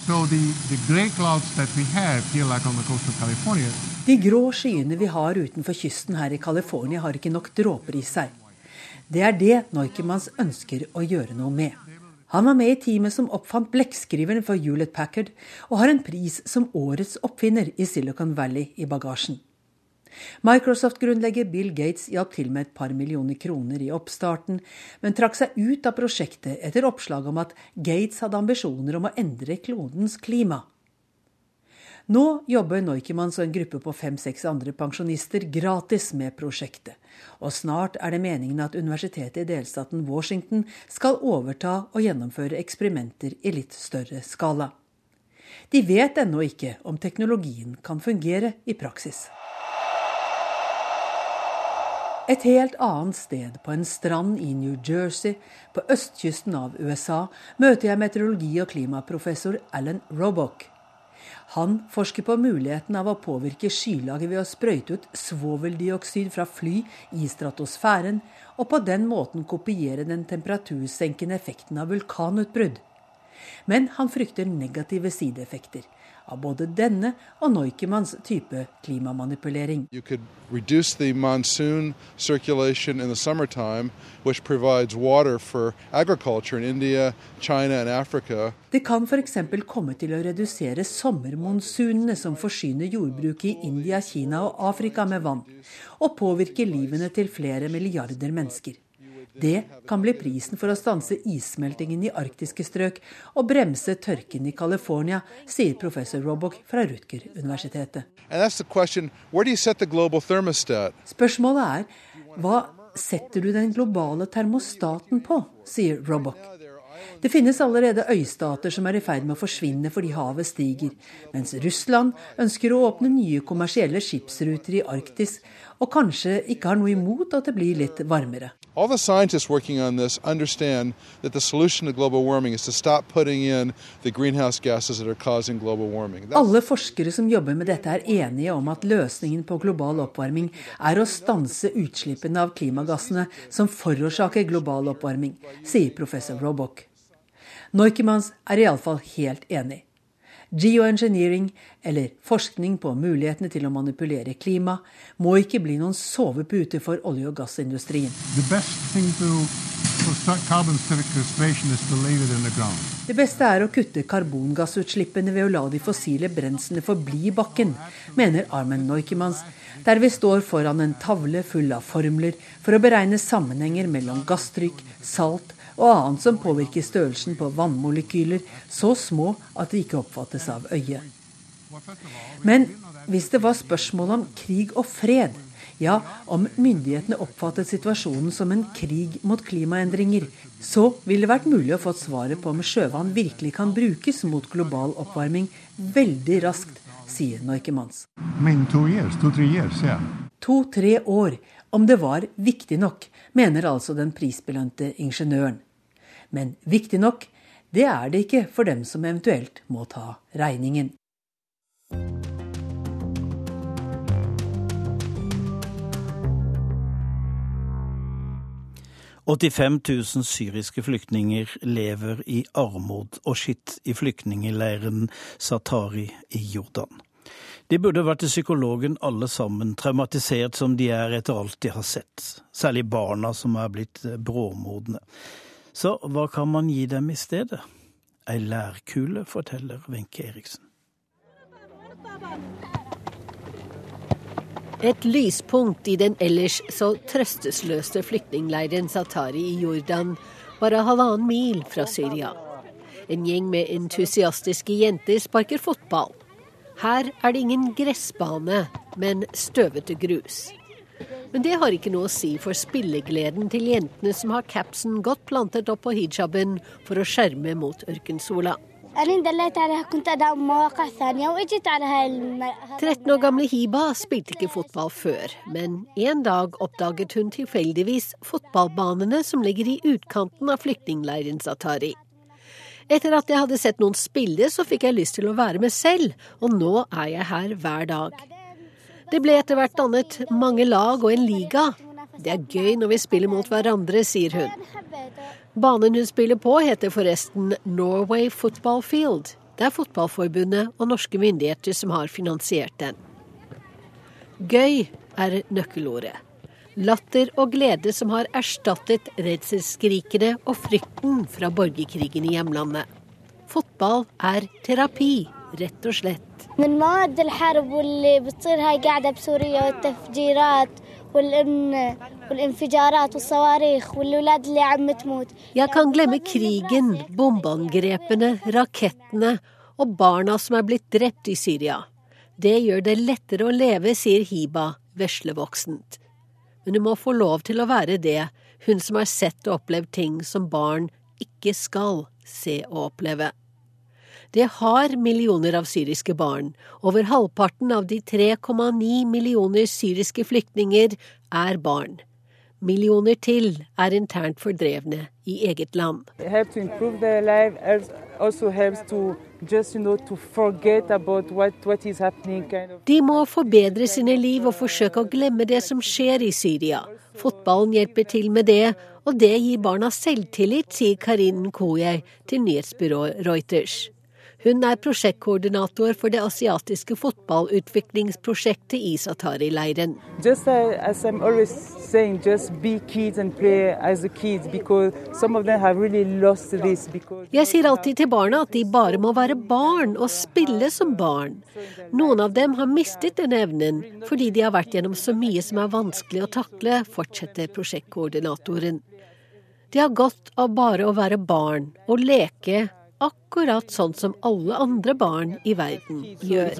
De grå skyene vi har utenfor kysten her i California, har ikke nok dråper i seg. Det er det Neukemanns ønsker å gjøre noe med. Han var med i teamet som oppfant blekkskriveren for Hewlett Packard, og har en pris som årets oppfinner i Silicon Valley i bagasjen. Microsoft-grunnlegger Bill Gates hjalp til med et par millioner kroner i oppstarten, men trakk seg ut av prosjektet etter oppslag om at Gates hadde ambisjoner om å endre klodens klima. Nå jobber Neukimanns og en gruppe på fem-seks andre pensjonister gratis med prosjektet. Og snart er det meningen at universitetet i delstaten Washington skal overta og gjennomføre eksperimenter i litt større skala. De vet ennå ikke om teknologien kan fungere i praksis. Et helt annet sted, på en strand i New Jersey, på østkysten av USA, møter jeg meteorologi- og klimaprofessor Alan Robock. Han forsker på muligheten av å påvirke skylaget ved å sprøyte ut svoveldioksid fra fly i stratosfæren, og på den måten kopiere den temperatursenkende effekten av vulkanutbrudd. Men han frykter negative sideeffekter av både denne og Neukemanns type klimamanipulering. India. Det kan f.eks. komme til å redusere sommermonsunene som forsyner jordbruket i India, Kina og Afrika med vann, og påvirke livene til flere milliarder mennesker. Det kan bli prisen for å stanse issmeltingen i arktiske strøk og bremse tørken i California, sier professor Robock fra Rutger-universitetet. Spørsmålet er hva setter du den globale termostaten på, sier Robock. Det finnes allerede øystater som er i ferd med å forsvinne fordi havet stiger, mens Russland ønsker å åpne nye kommersielle skipsruter i Arktis, og kanskje ikke har noe imot at det blir litt varmere. All the scientists working on this understand that the solution to global warming is to stop putting in the greenhouse gases that are causing global warming. That's Alle forskere som jobber med dette er enige om at løsningen på global oppvarming er å stanse utslippene av klimagassene som forårsaker global oppvarming, sier professor Robock. Neukemanns er iallfall helt enig. Geoengineering, eller forskning på mulighetene til å manipulere klima, må ikke bli noen sovepute for olje- og gassindustrien. Det beste er å kutte karbongassutslippene ved å la de fossile brenslene forbli i bakken, mener Armen Neukemans, der vi står foran en tavle full av formler for å beregne sammenhenger mellom gasstrykk, salt og annet som påvirker størrelsen på vannmolekyler, så små at de ikke oppfattes av øyet. Men hvis det var spørsmål om krig og fred, ja, om myndighetene oppfattet situasjonen som en krig mot klimaendringer, så ville det vært mulig å få svaret på om sjøvann virkelig kan brukes mot global oppvarming veldig raskt, sier Neukemanns. To-tre år, om det var viktig nok, mener altså den prisbelønte ingeniøren. Men viktig nok, det er det ikke for dem som eventuelt må ta regningen. «85 000 syriske flyktninger lever i armod og skitt i flyktningleiren Satari i Jordan. De burde vært til psykologen alle sammen, traumatisert som de er etter alt de har sett. Særlig barna som er blitt bråmodne. Så hva kan man gi dem i stedet? Ei lærkule, forteller Wenche Eriksen. Et lyspunkt i den ellers så trøstesløse flyktningleiren Satari i Jordan, bare halvannen mil fra Syria. En gjeng med entusiastiske jenter sparker fotball. Her er det ingen gressbane, men støvete grus. Men det har ikke noe å si for spillegleden til jentene som har capsen godt plantet opp på hijaben for å skjerme mot ørkensola. 13 år gamle Hiba spilte ikke fotball før, men en dag oppdaget hun tilfeldigvis fotballbanene som ligger i utkanten av flyktningleiren Satari. Etter at jeg hadde sett noen spille, så fikk jeg lyst til å være med selv, og nå er jeg her hver dag. Det ble etter hvert dannet mange lag og en liga. Det er gøy når vi spiller mot hverandre, sier hun. Banen hun spiller på heter forresten Norway Football Field. Det er Fotballforbundet og norske myndigheter som har finansiert den. Gøy er nøkkelordet. Latter og glede som har erstattet redselsskrikene og frykten fra borgerkrigen i hjemlandet. Fotball er terapi, rett og slett. من مواد الحرب واللي بتصير هاي قاعدة بسوريا والتفجيرات والإن والانفجارات والصواريخ والأولاد اللي عم تموت Jeg kan glemme krigen, bombeangrepene, rakettene og barna som er blitt drept i Syria. Det gjør det lettere å leve, sier Hiba, veslevoksent. Men hun må få lov til å være det, hun som har sett og opplevd ting som barn ikke skal se og oppleve. Det har millioner av syriske barn. Over halvparten av de 3,9 millioner syriske flyktninger er barn. Millioner til er internt fordrevne i eget land. De må forbedre sine liv og forsøke å glemme det som skjer i Syria. Fotballen hjelper til med det, og det gir barna selvtillit, sier Karin Nkoye til nyhetsbyrået Reuters. Hun er prosjektkoordinator for det asiatiske fotballutviklingsprosjektet i Satari-leiren. Jeg sier alltid til barna at de bare må være barn og spille som barn. Noen av dem har mistet den evnen fordi de har vært gjennom så mye som er vanskelig å takle, fortsetter prosjektkoordinatoren. De har godt av bare å være barn og leke akkurat sånn som alle andre barn i verden gjør.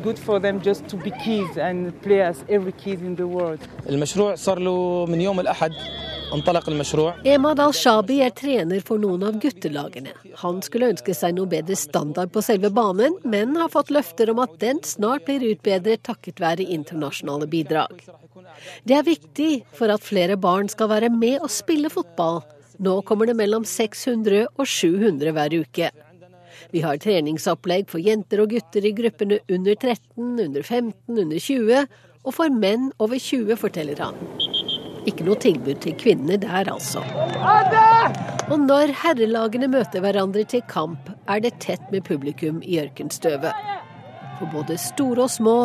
Emad al-Shabi er trener for noen av guttelagene. Han skulle ønske seg noe bedre standard på selve banen, men har fått løfter om at den snart blir utbedret takket være internasjonale bidrag. Det er viktig for at flere barn skal være med og spille fotball. Nå kommer det mellom 600 og 700 hver uke. Vi har treningsopplegg for jenter og gutter i gruppene under 13, under 15, under 20, og for menn over 20, forteller han. Ikke noe tilbud til kvinnene der, altså. Og når herrelagene møter hverandre til kamp, er det tett med publikum i ørkenstøvet. For både store og små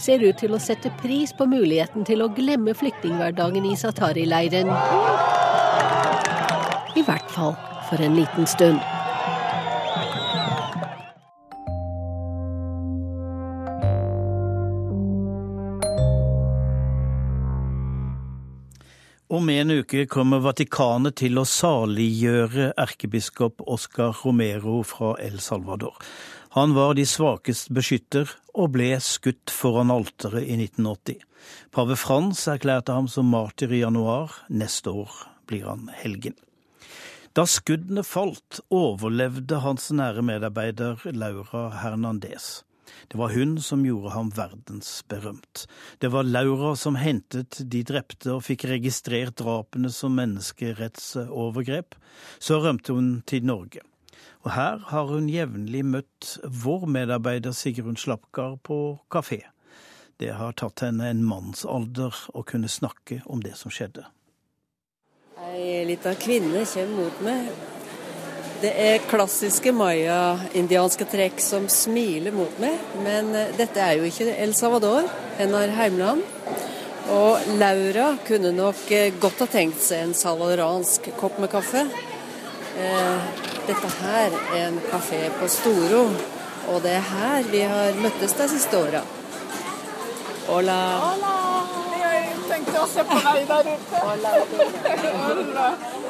ser ut til å sette pris på muligheten til å glemme flyktninghverdagen i Satari-leiren. I hvert fall for en liten stund. Om en uke kommer Vatikanet til å saliggjøre erkebiskop Oscar Romero fra El Salvador. Han var de svakeste beskytter og ble skutt foran alteret i 1980. Pave Frans erklærte ham som martyr i januar. Neste år blir han helgen. Da skuddene falt, overlevde hans nære medarbeider Laura Hernandez. Det var hun som gjorde ham verdensberømt. Det var Laura som hentet de drepte og fikk registrert drapene som menneskerettsovergrep. Så rømte hun til Norge. Og her har hun jevnlig møtt vår medarbeider Sigrun Slapkar på kafé. Det har tatt henne en mannsalder å kunne snakke om det som skjedde. Ei lita kvinne kommer mot meg det er klassiske maya-indianske trekk som smiler mot meg, men eh, dette er jo ikke El Salvador, hennes heimland. Og Laura kunne nok eh, godt ha tenkt seg en salvadoransk kopp med kaffe. Eh, dette her er en kafé på Storo, og det er her vi har møttes de siste åra. Hola. Hola. Jeg tenkte å se på deg der ute. Hola.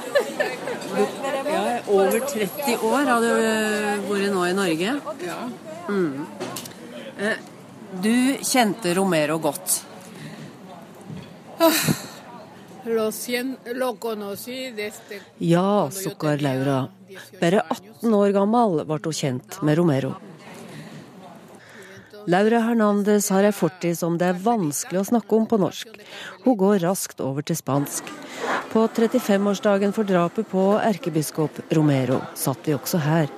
Ja, over 30 år har du eh, vært nå i Norge. Ja. Mm. Eh, du kjente Romero godt. Ja, sukker Laura. Bare 18 år gammel ble hun kjent med Romero. Laura Hernandez har ei fortid som det er vanskelig å snakke om på norsk. Hun går raskt over til spansk. På 35-årsdagen for drapet på erkebiskop Romero satt vi også her.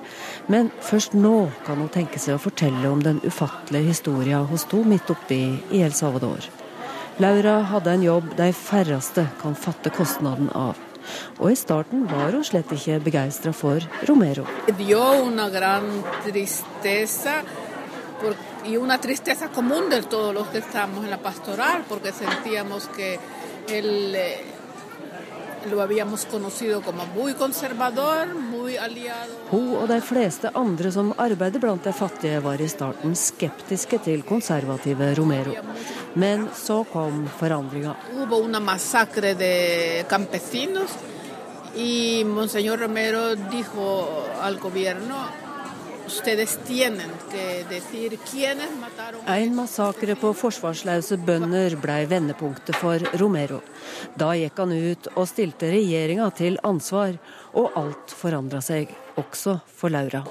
Men først nå kan hun tenke seg å fortelle om den ufattelige historia hun sto midt oppi i El Salvador. Laura hadde en jobb de færreste kan fatte kostnaden av. Og i starten var hun slett ikke begeistra for Romero. Tristeza y una tristeza común de todos los que estamos en la pastoral, porque sentíamos que él eh, lo habíamos conocido como muy conservador, muy Hun og de fleste andre som arbeider blant de fattige, var i starten skeptiske til konservative Romero. Men så kom forandringa. Y Monseñor Romero dijo al gobierno en massakre på forsvarsløse bønder ble vendepunktet for Romero. Da gikk han ut og stilte regjeringa til ansvar, og alt forandra seg, også for Laura.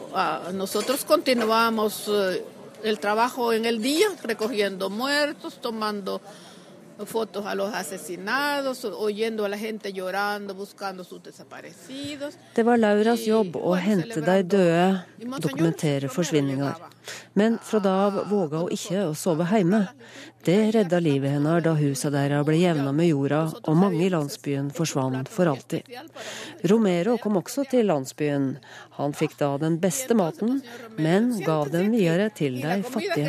Nosotros continuamos eh, el trabajo en el día, recogiendo muertos, tomando fotos a los asesinados, oyendo a la gente llorando, buscando sus desaparecidos. Det var Lauras jobb å hente de døde, dokumentere forsvinninger. Men fra da av våga hun ikke å sove hjemme. Det redda livet hennes da huset deres ble jevna med jorda, og mange i landsbyen forsvant for alltid. Romero kom også til landsbyen. Han fikk da den beste maten, men gav den videre til de fattige.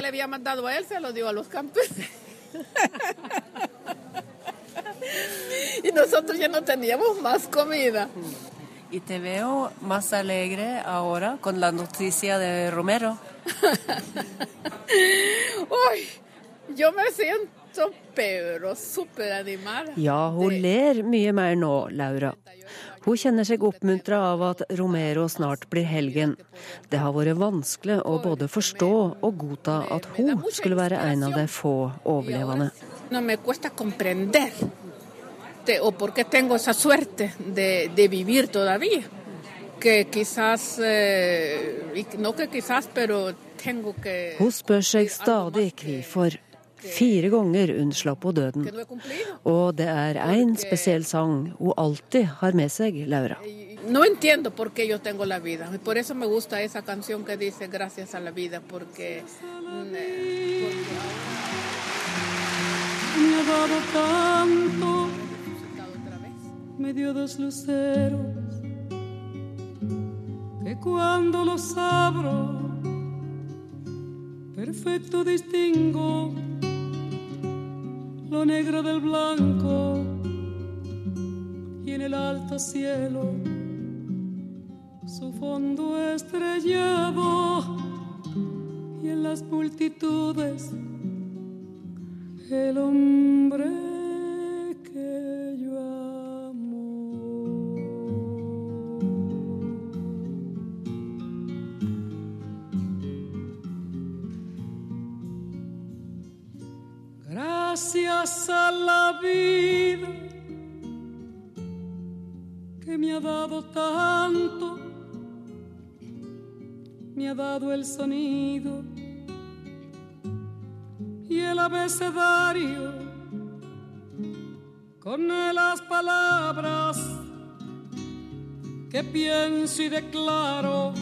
y nosotros ya no teníamos más comida. Y te veo más alegre ahora con la noticia de Romero. Uy, yo me siento pero superanimada. Ja, hun ler mye mer nå, Laura. Hun kjenner seg oppmuntra av at Romero snart blir helgen. Det har vært vanskelig å både forstå og godta at hun skulle være en av de få overlevende. Eh, Hun spør seg stadig hvorfor. Fire ganger unnslapp hun døden. Og det er én spesiell sang hun alltid har med seg, Laura. No entiendo por qué yo tengo la vida. Por eso me gusta esa canción que dice gracias a la vida, porque... porque... Me ha dado tanto, me dio dos luceros, que cuando los abro, perfecto distingo lo negro del blanco y en el alto cielo su fondo estrellado y en las multitudes el hombre Gracias a la vida que me ha dado tanto, me ha dado el sonido y el abecedario. Con las palabras que pienso y declaro,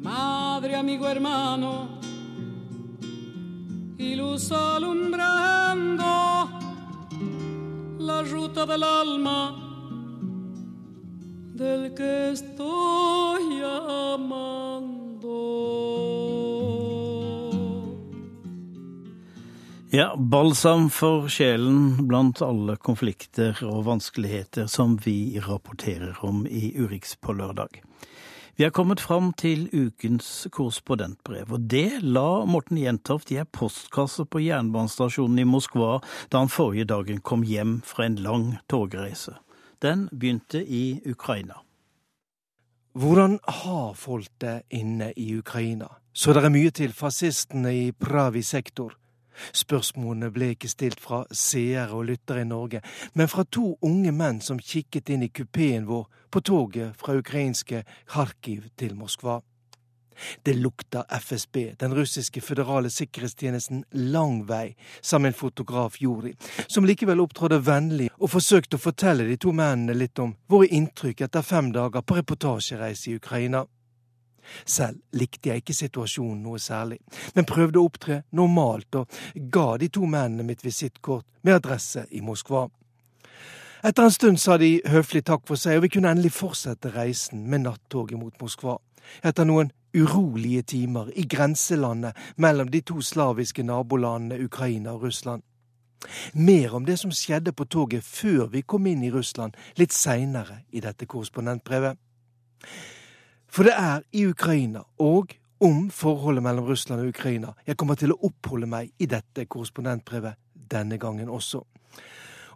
madre, amigo, hermano, y luz alumbrando la ruta del alma del que estoy amando. Ja, balsam for sjelen blant alle konflikter og vanskeligheter som vi rapporterer om i Urix på lørdag. Vi er kommet fram til ukens korrespondentbrev, og det la Morten Jentoft i ei postkasse på jernbanestasjonen i Moskva da han forrige dagen kom hjem fra en lang togreise. Den begynte i Ukraina. Hvordan har folk det inne i Ukraina, så det er mye til fascistene i Pravi sektor? Spørsmålene ble ikke stilt fra seere og lyttere i Norge, men fra to unge menn som kikket inn i kupeen vår på toget fra ukrainske Kharkiv til Moskva. Det lukta FSB, den russiske føderale sikkerhetstjenesten, lang vei, sa min fotograf Juri, som likevel opptrådte vennlig og forsøkte å fortelle de to mennene litt om våre inntrykk etter fem dager på reportasjereise i Ukraina. Selv likte jeg ikke situasjonen noe særlig, men prøvde å opptre normalt og ga de to mennene mitt visittkort med adresse i Moskva. Etter en stund sa de høflig takk for seg, og vi kunne endelig fortsette reisen med nattoget mot Moskva. Etter noen urolige timer i grenselandet mellom de to slaviske nabolandene Ukraina og Russland. Mer om det som skjedde på toget før vi kom inn i Russland, litt seinere i dette korrespondentbrevet. For det er i Ukraina og om forholdet mellom Russland og Ukraina jeg kommer til å oppholde meg i dette korrespondentbrevet denne gangen også.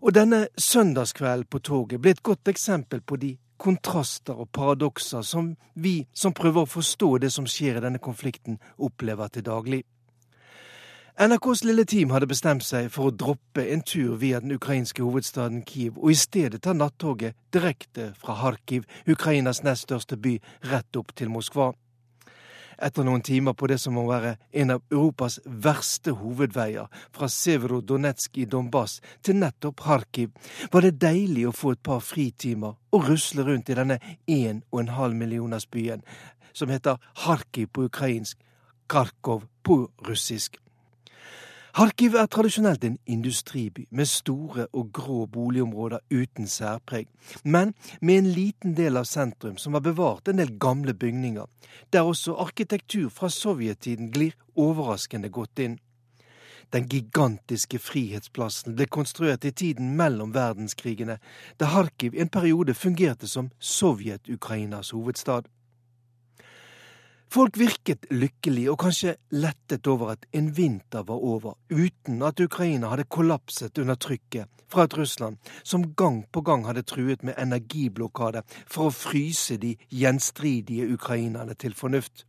Og denne søndagskvelden på toget ble et godt eksempel på de kontraster og paradokser som vi som prøver å forstå det som skjer i denne konflikten, opplever til daglig. NRKs lille team hadde bestemt seg for å droppe en tur via den ukrainske hovedstaden Kiev, og i stedet ta nattoget direkte fra Kharkiv, Ukrainas nest største by, rett opp til Moskva. Etter noen timer på det som må være en av Europas verste hovedveier, fra Severodonetsk i Donbass til nettopp Kharkiv, var det deilig å få et par fritimer og rusle rundt i denne en og en halv millioners byen, som heter Kharkiv på ukrainsk, Kharkov på russisk. Kharkiv er tradisjonelt en industriby med store og grå boligområder uten særpreg, men med en liten del av sentrum som har bevart en del gamle bygninger, der også arkitektur fra sovjettiden glir overraskende godt inn. Den gigantiske Frihetsplassen ble konstruert i tiden mellom verdenskrigene, da Kharkiv en periode fungerte som Sovjet-Ukrainas hovedstad. Folk virket lykkelige og kanskje lettet over at en vinter var over, uten at Ukraina hadde kollapset under trykket fra et Russland som gang på gang hadde truet med energiblokade for å fryse de gjenstridige ukrainerne til fornuft.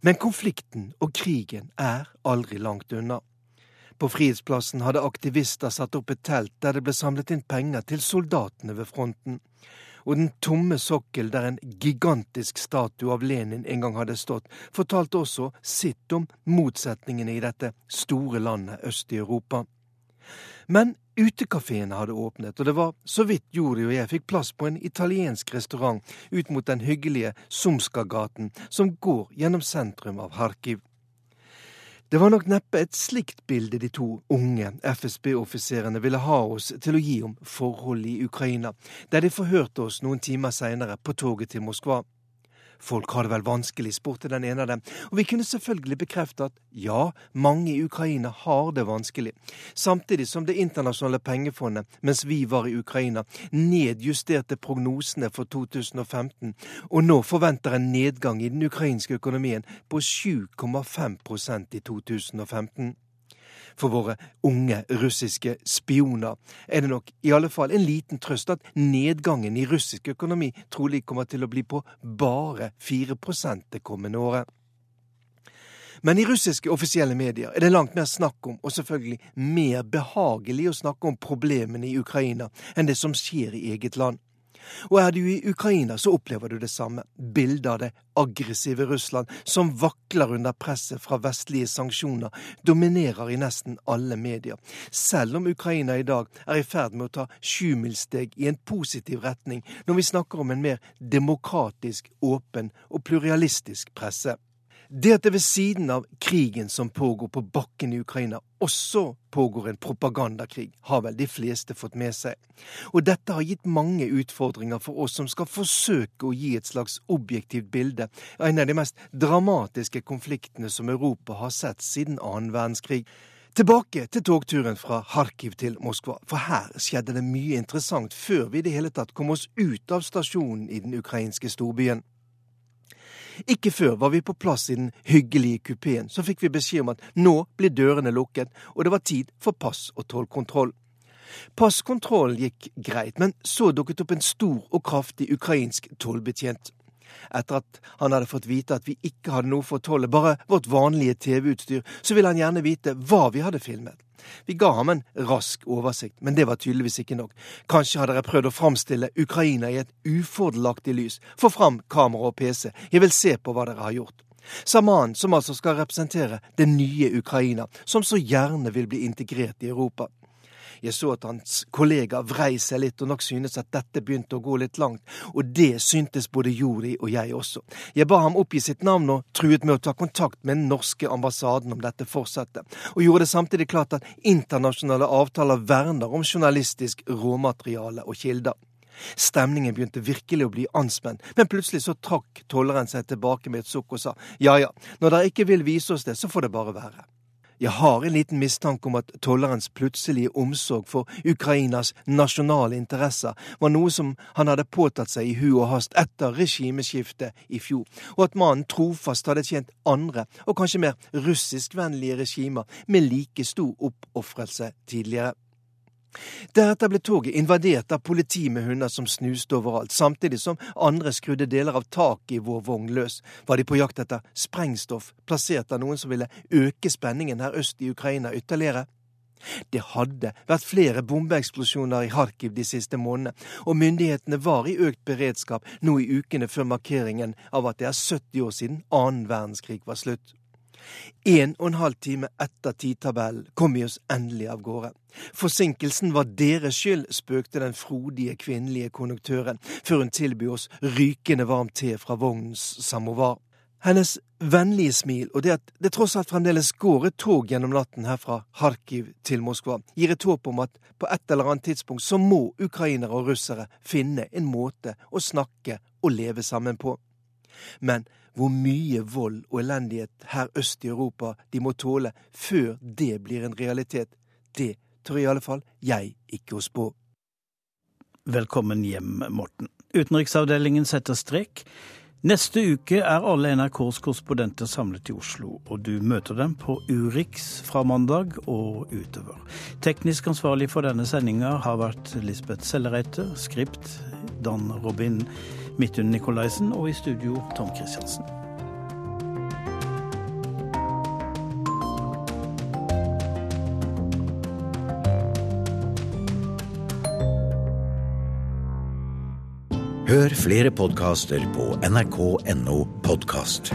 Men konflikten og krigen er aldri langt unna. På Frihetsplassen hadde aktivister satt opp et telt der det ble samlet inn penger til soldatene ved fronten og den tomme sokkel der en gigantisk statue av Lenin en gang hadde stått, fortalte også sitt om motsetningene i dette store landet øst i Europa. Men utekafeene hadde åpnet, og det var så vidt Jori og jeg fikk plass på en italiensk restaurant ut mot den hyggelige Sumskagaten som går gjennom sentrum av Kharkiv. Det var nok neppe et slikt bilde de to unge FSB-offiserene ville ha oss til å gi om forholdet i Ukraina, der de forhørte oss noen timer seinere på toget til Moskva. Folk har det vel vanskelig, spurte den ene av dem, og vi kunne selvfølgelig bekrefte at ja, mange i Ukraina har det vanskelig, samtidig som Det internasjonale pengefondet, mens vi var i Ukraina, nedjusterte prognosene for 2015, og nå forventer en nedgang i den ukrainske økonomien på 7,5% i 2015. For våre unge russiske spioner er det nok i alle fall en liten trøst at nedgangen i russisk økonomi trolig kommer til å bli på bare 4 det kommende året. Men i russiske offisielle medier er det langt mer snakk om, og selvfølgelig mer behagelig å snakke om problemene i Ukraina enn det som skjer i eget land. Og er du i Ukraina, så opplever du det samme. Bildet av det aggressive Russland, som vakler under presset fra vestlige sanksjoner, dominerer i nesten alle medier. Selv om Ukraina i dag er i ferd med å ta sjumilssteg i en positiv retning når vi snakker om en mer demokratisk, åpen og pluralistisk presse. Det at det ved siden av krigen som pågår på bakken i Ukraina, også pågår en propagandakrig, har vel de fleste fått med seg. Og dette har gitt mange utfordringer for oss som skal forsøke å gi et slags objektivt bilde av en av de mest dramatiske konfliktene som Europa har sett siden annen verdenskrig. Tilbake til togturen fra Kharkiv til Moskva, for her skjedde det mye interessant før vi i det hele tatt kom oss ut av stasjonen i den ukrainske storbyen. Ikke før var vi på plass i den hyggelige kupeen. Så fikk vi beskjed om at nå blir dørene lukket, og det var tid for pass- og tollkontroll. Passkontrollen gikk greit, men så dukket opp en stor og kraftig ukrainsk tollbetjent. Etter at han hadde fått vite at vi ikke hadde noe for tollet, bare vårt vanlige TV-utstyr, så ville han gjerne vite hva vi hadde filmet. Vi ga ham en rask oversikt, men det var tydeligvis ikke nok. Kanskje hadde jeg prøvd å framstille Ukraina i et ufordelaktig lys. Få fram kamera og PC, jeg vil se på hva dere har gjort. Sa mannen som altså skal representere det nye Ukraina, som så gjerne vil bli integrert i Europa. Jeg så at hans kollega vrei seg litt og nok synes at dette begynte å gå litt langt, og det syntes både Jori og jeg også. Jeg ba ham oppgi sitt navn og truet med å ta kontakt med den norske ambassaden om dette fortsatte, og gjorde det samtidig klart at internasjonale avtaler verner om journalistisk råmateriale og kilder. Stemningen begynte virkelig å bli anspent, men plutselig så trakk tolleren seg tilbake med et sukk og sa ja ja, når dere ikke vil vise oss det, så får det bare være. Jeg har en liten mistanke om at tollerens plutselige omsorg for Ukrainas nasjonale interesser var noe som han hadde påtatt seg i hu og hast etter regimeskiftet i fjor, og at mannen trofast hadde tjent andre, og kanskje mer russiskvennlige regimer med like stor oppofrelse tidligere. Deretter ble toget invadert av politi med hunder som snuste overalt, samtidig som andre skrudde deler av taket i vår vogn løs. Var de på jakt etter sprengstoff plassert av noen som ville øke spenningen her øst i Ukraina ytterligere? Det hadde vært flere bombeeksplosjoner i Kharkiv de siste månedene, og myndighetene var i økt beredskap nå i ukene før markeringen av at det er 70 år siden annen verdenskrig var slutt. En og en halv time etter tidtabellen kom vi oss endelig av gårde. Forsinkelsen var deres skyld, spøkte den frodige kvinnelige konduktøren, før hun tilbød oss rykende varm te fra vognens samovar. Hennes vennlige smil og det at det tross alt fremdeles går et tog gjennom natten her fra Kharkiv til Moskva, gir et håp om at på et eller annet tidspunkt så må ukrainere og russere finne en måte å snakke og leve sammen på. Men hvor mye vold og elendighet her øst i Europa de må tåle før det blir en realitet, det tør i alle fall jeg ikke å spå. Velkommen hjem, Morten. Utenriksavdelingen setter strek. Neste uke er alle NRKs korrespondenter samlet i Oslo, og du møter dem på Urix fra mandag og utover. Teknisk ansvarlig for denne sendinga har vært Lisbeth Sellereite, skript Dan Robin Midtun Nikolaisen og i studio Tom Christiansen. Hør flere podkaster på nrk.no podkast.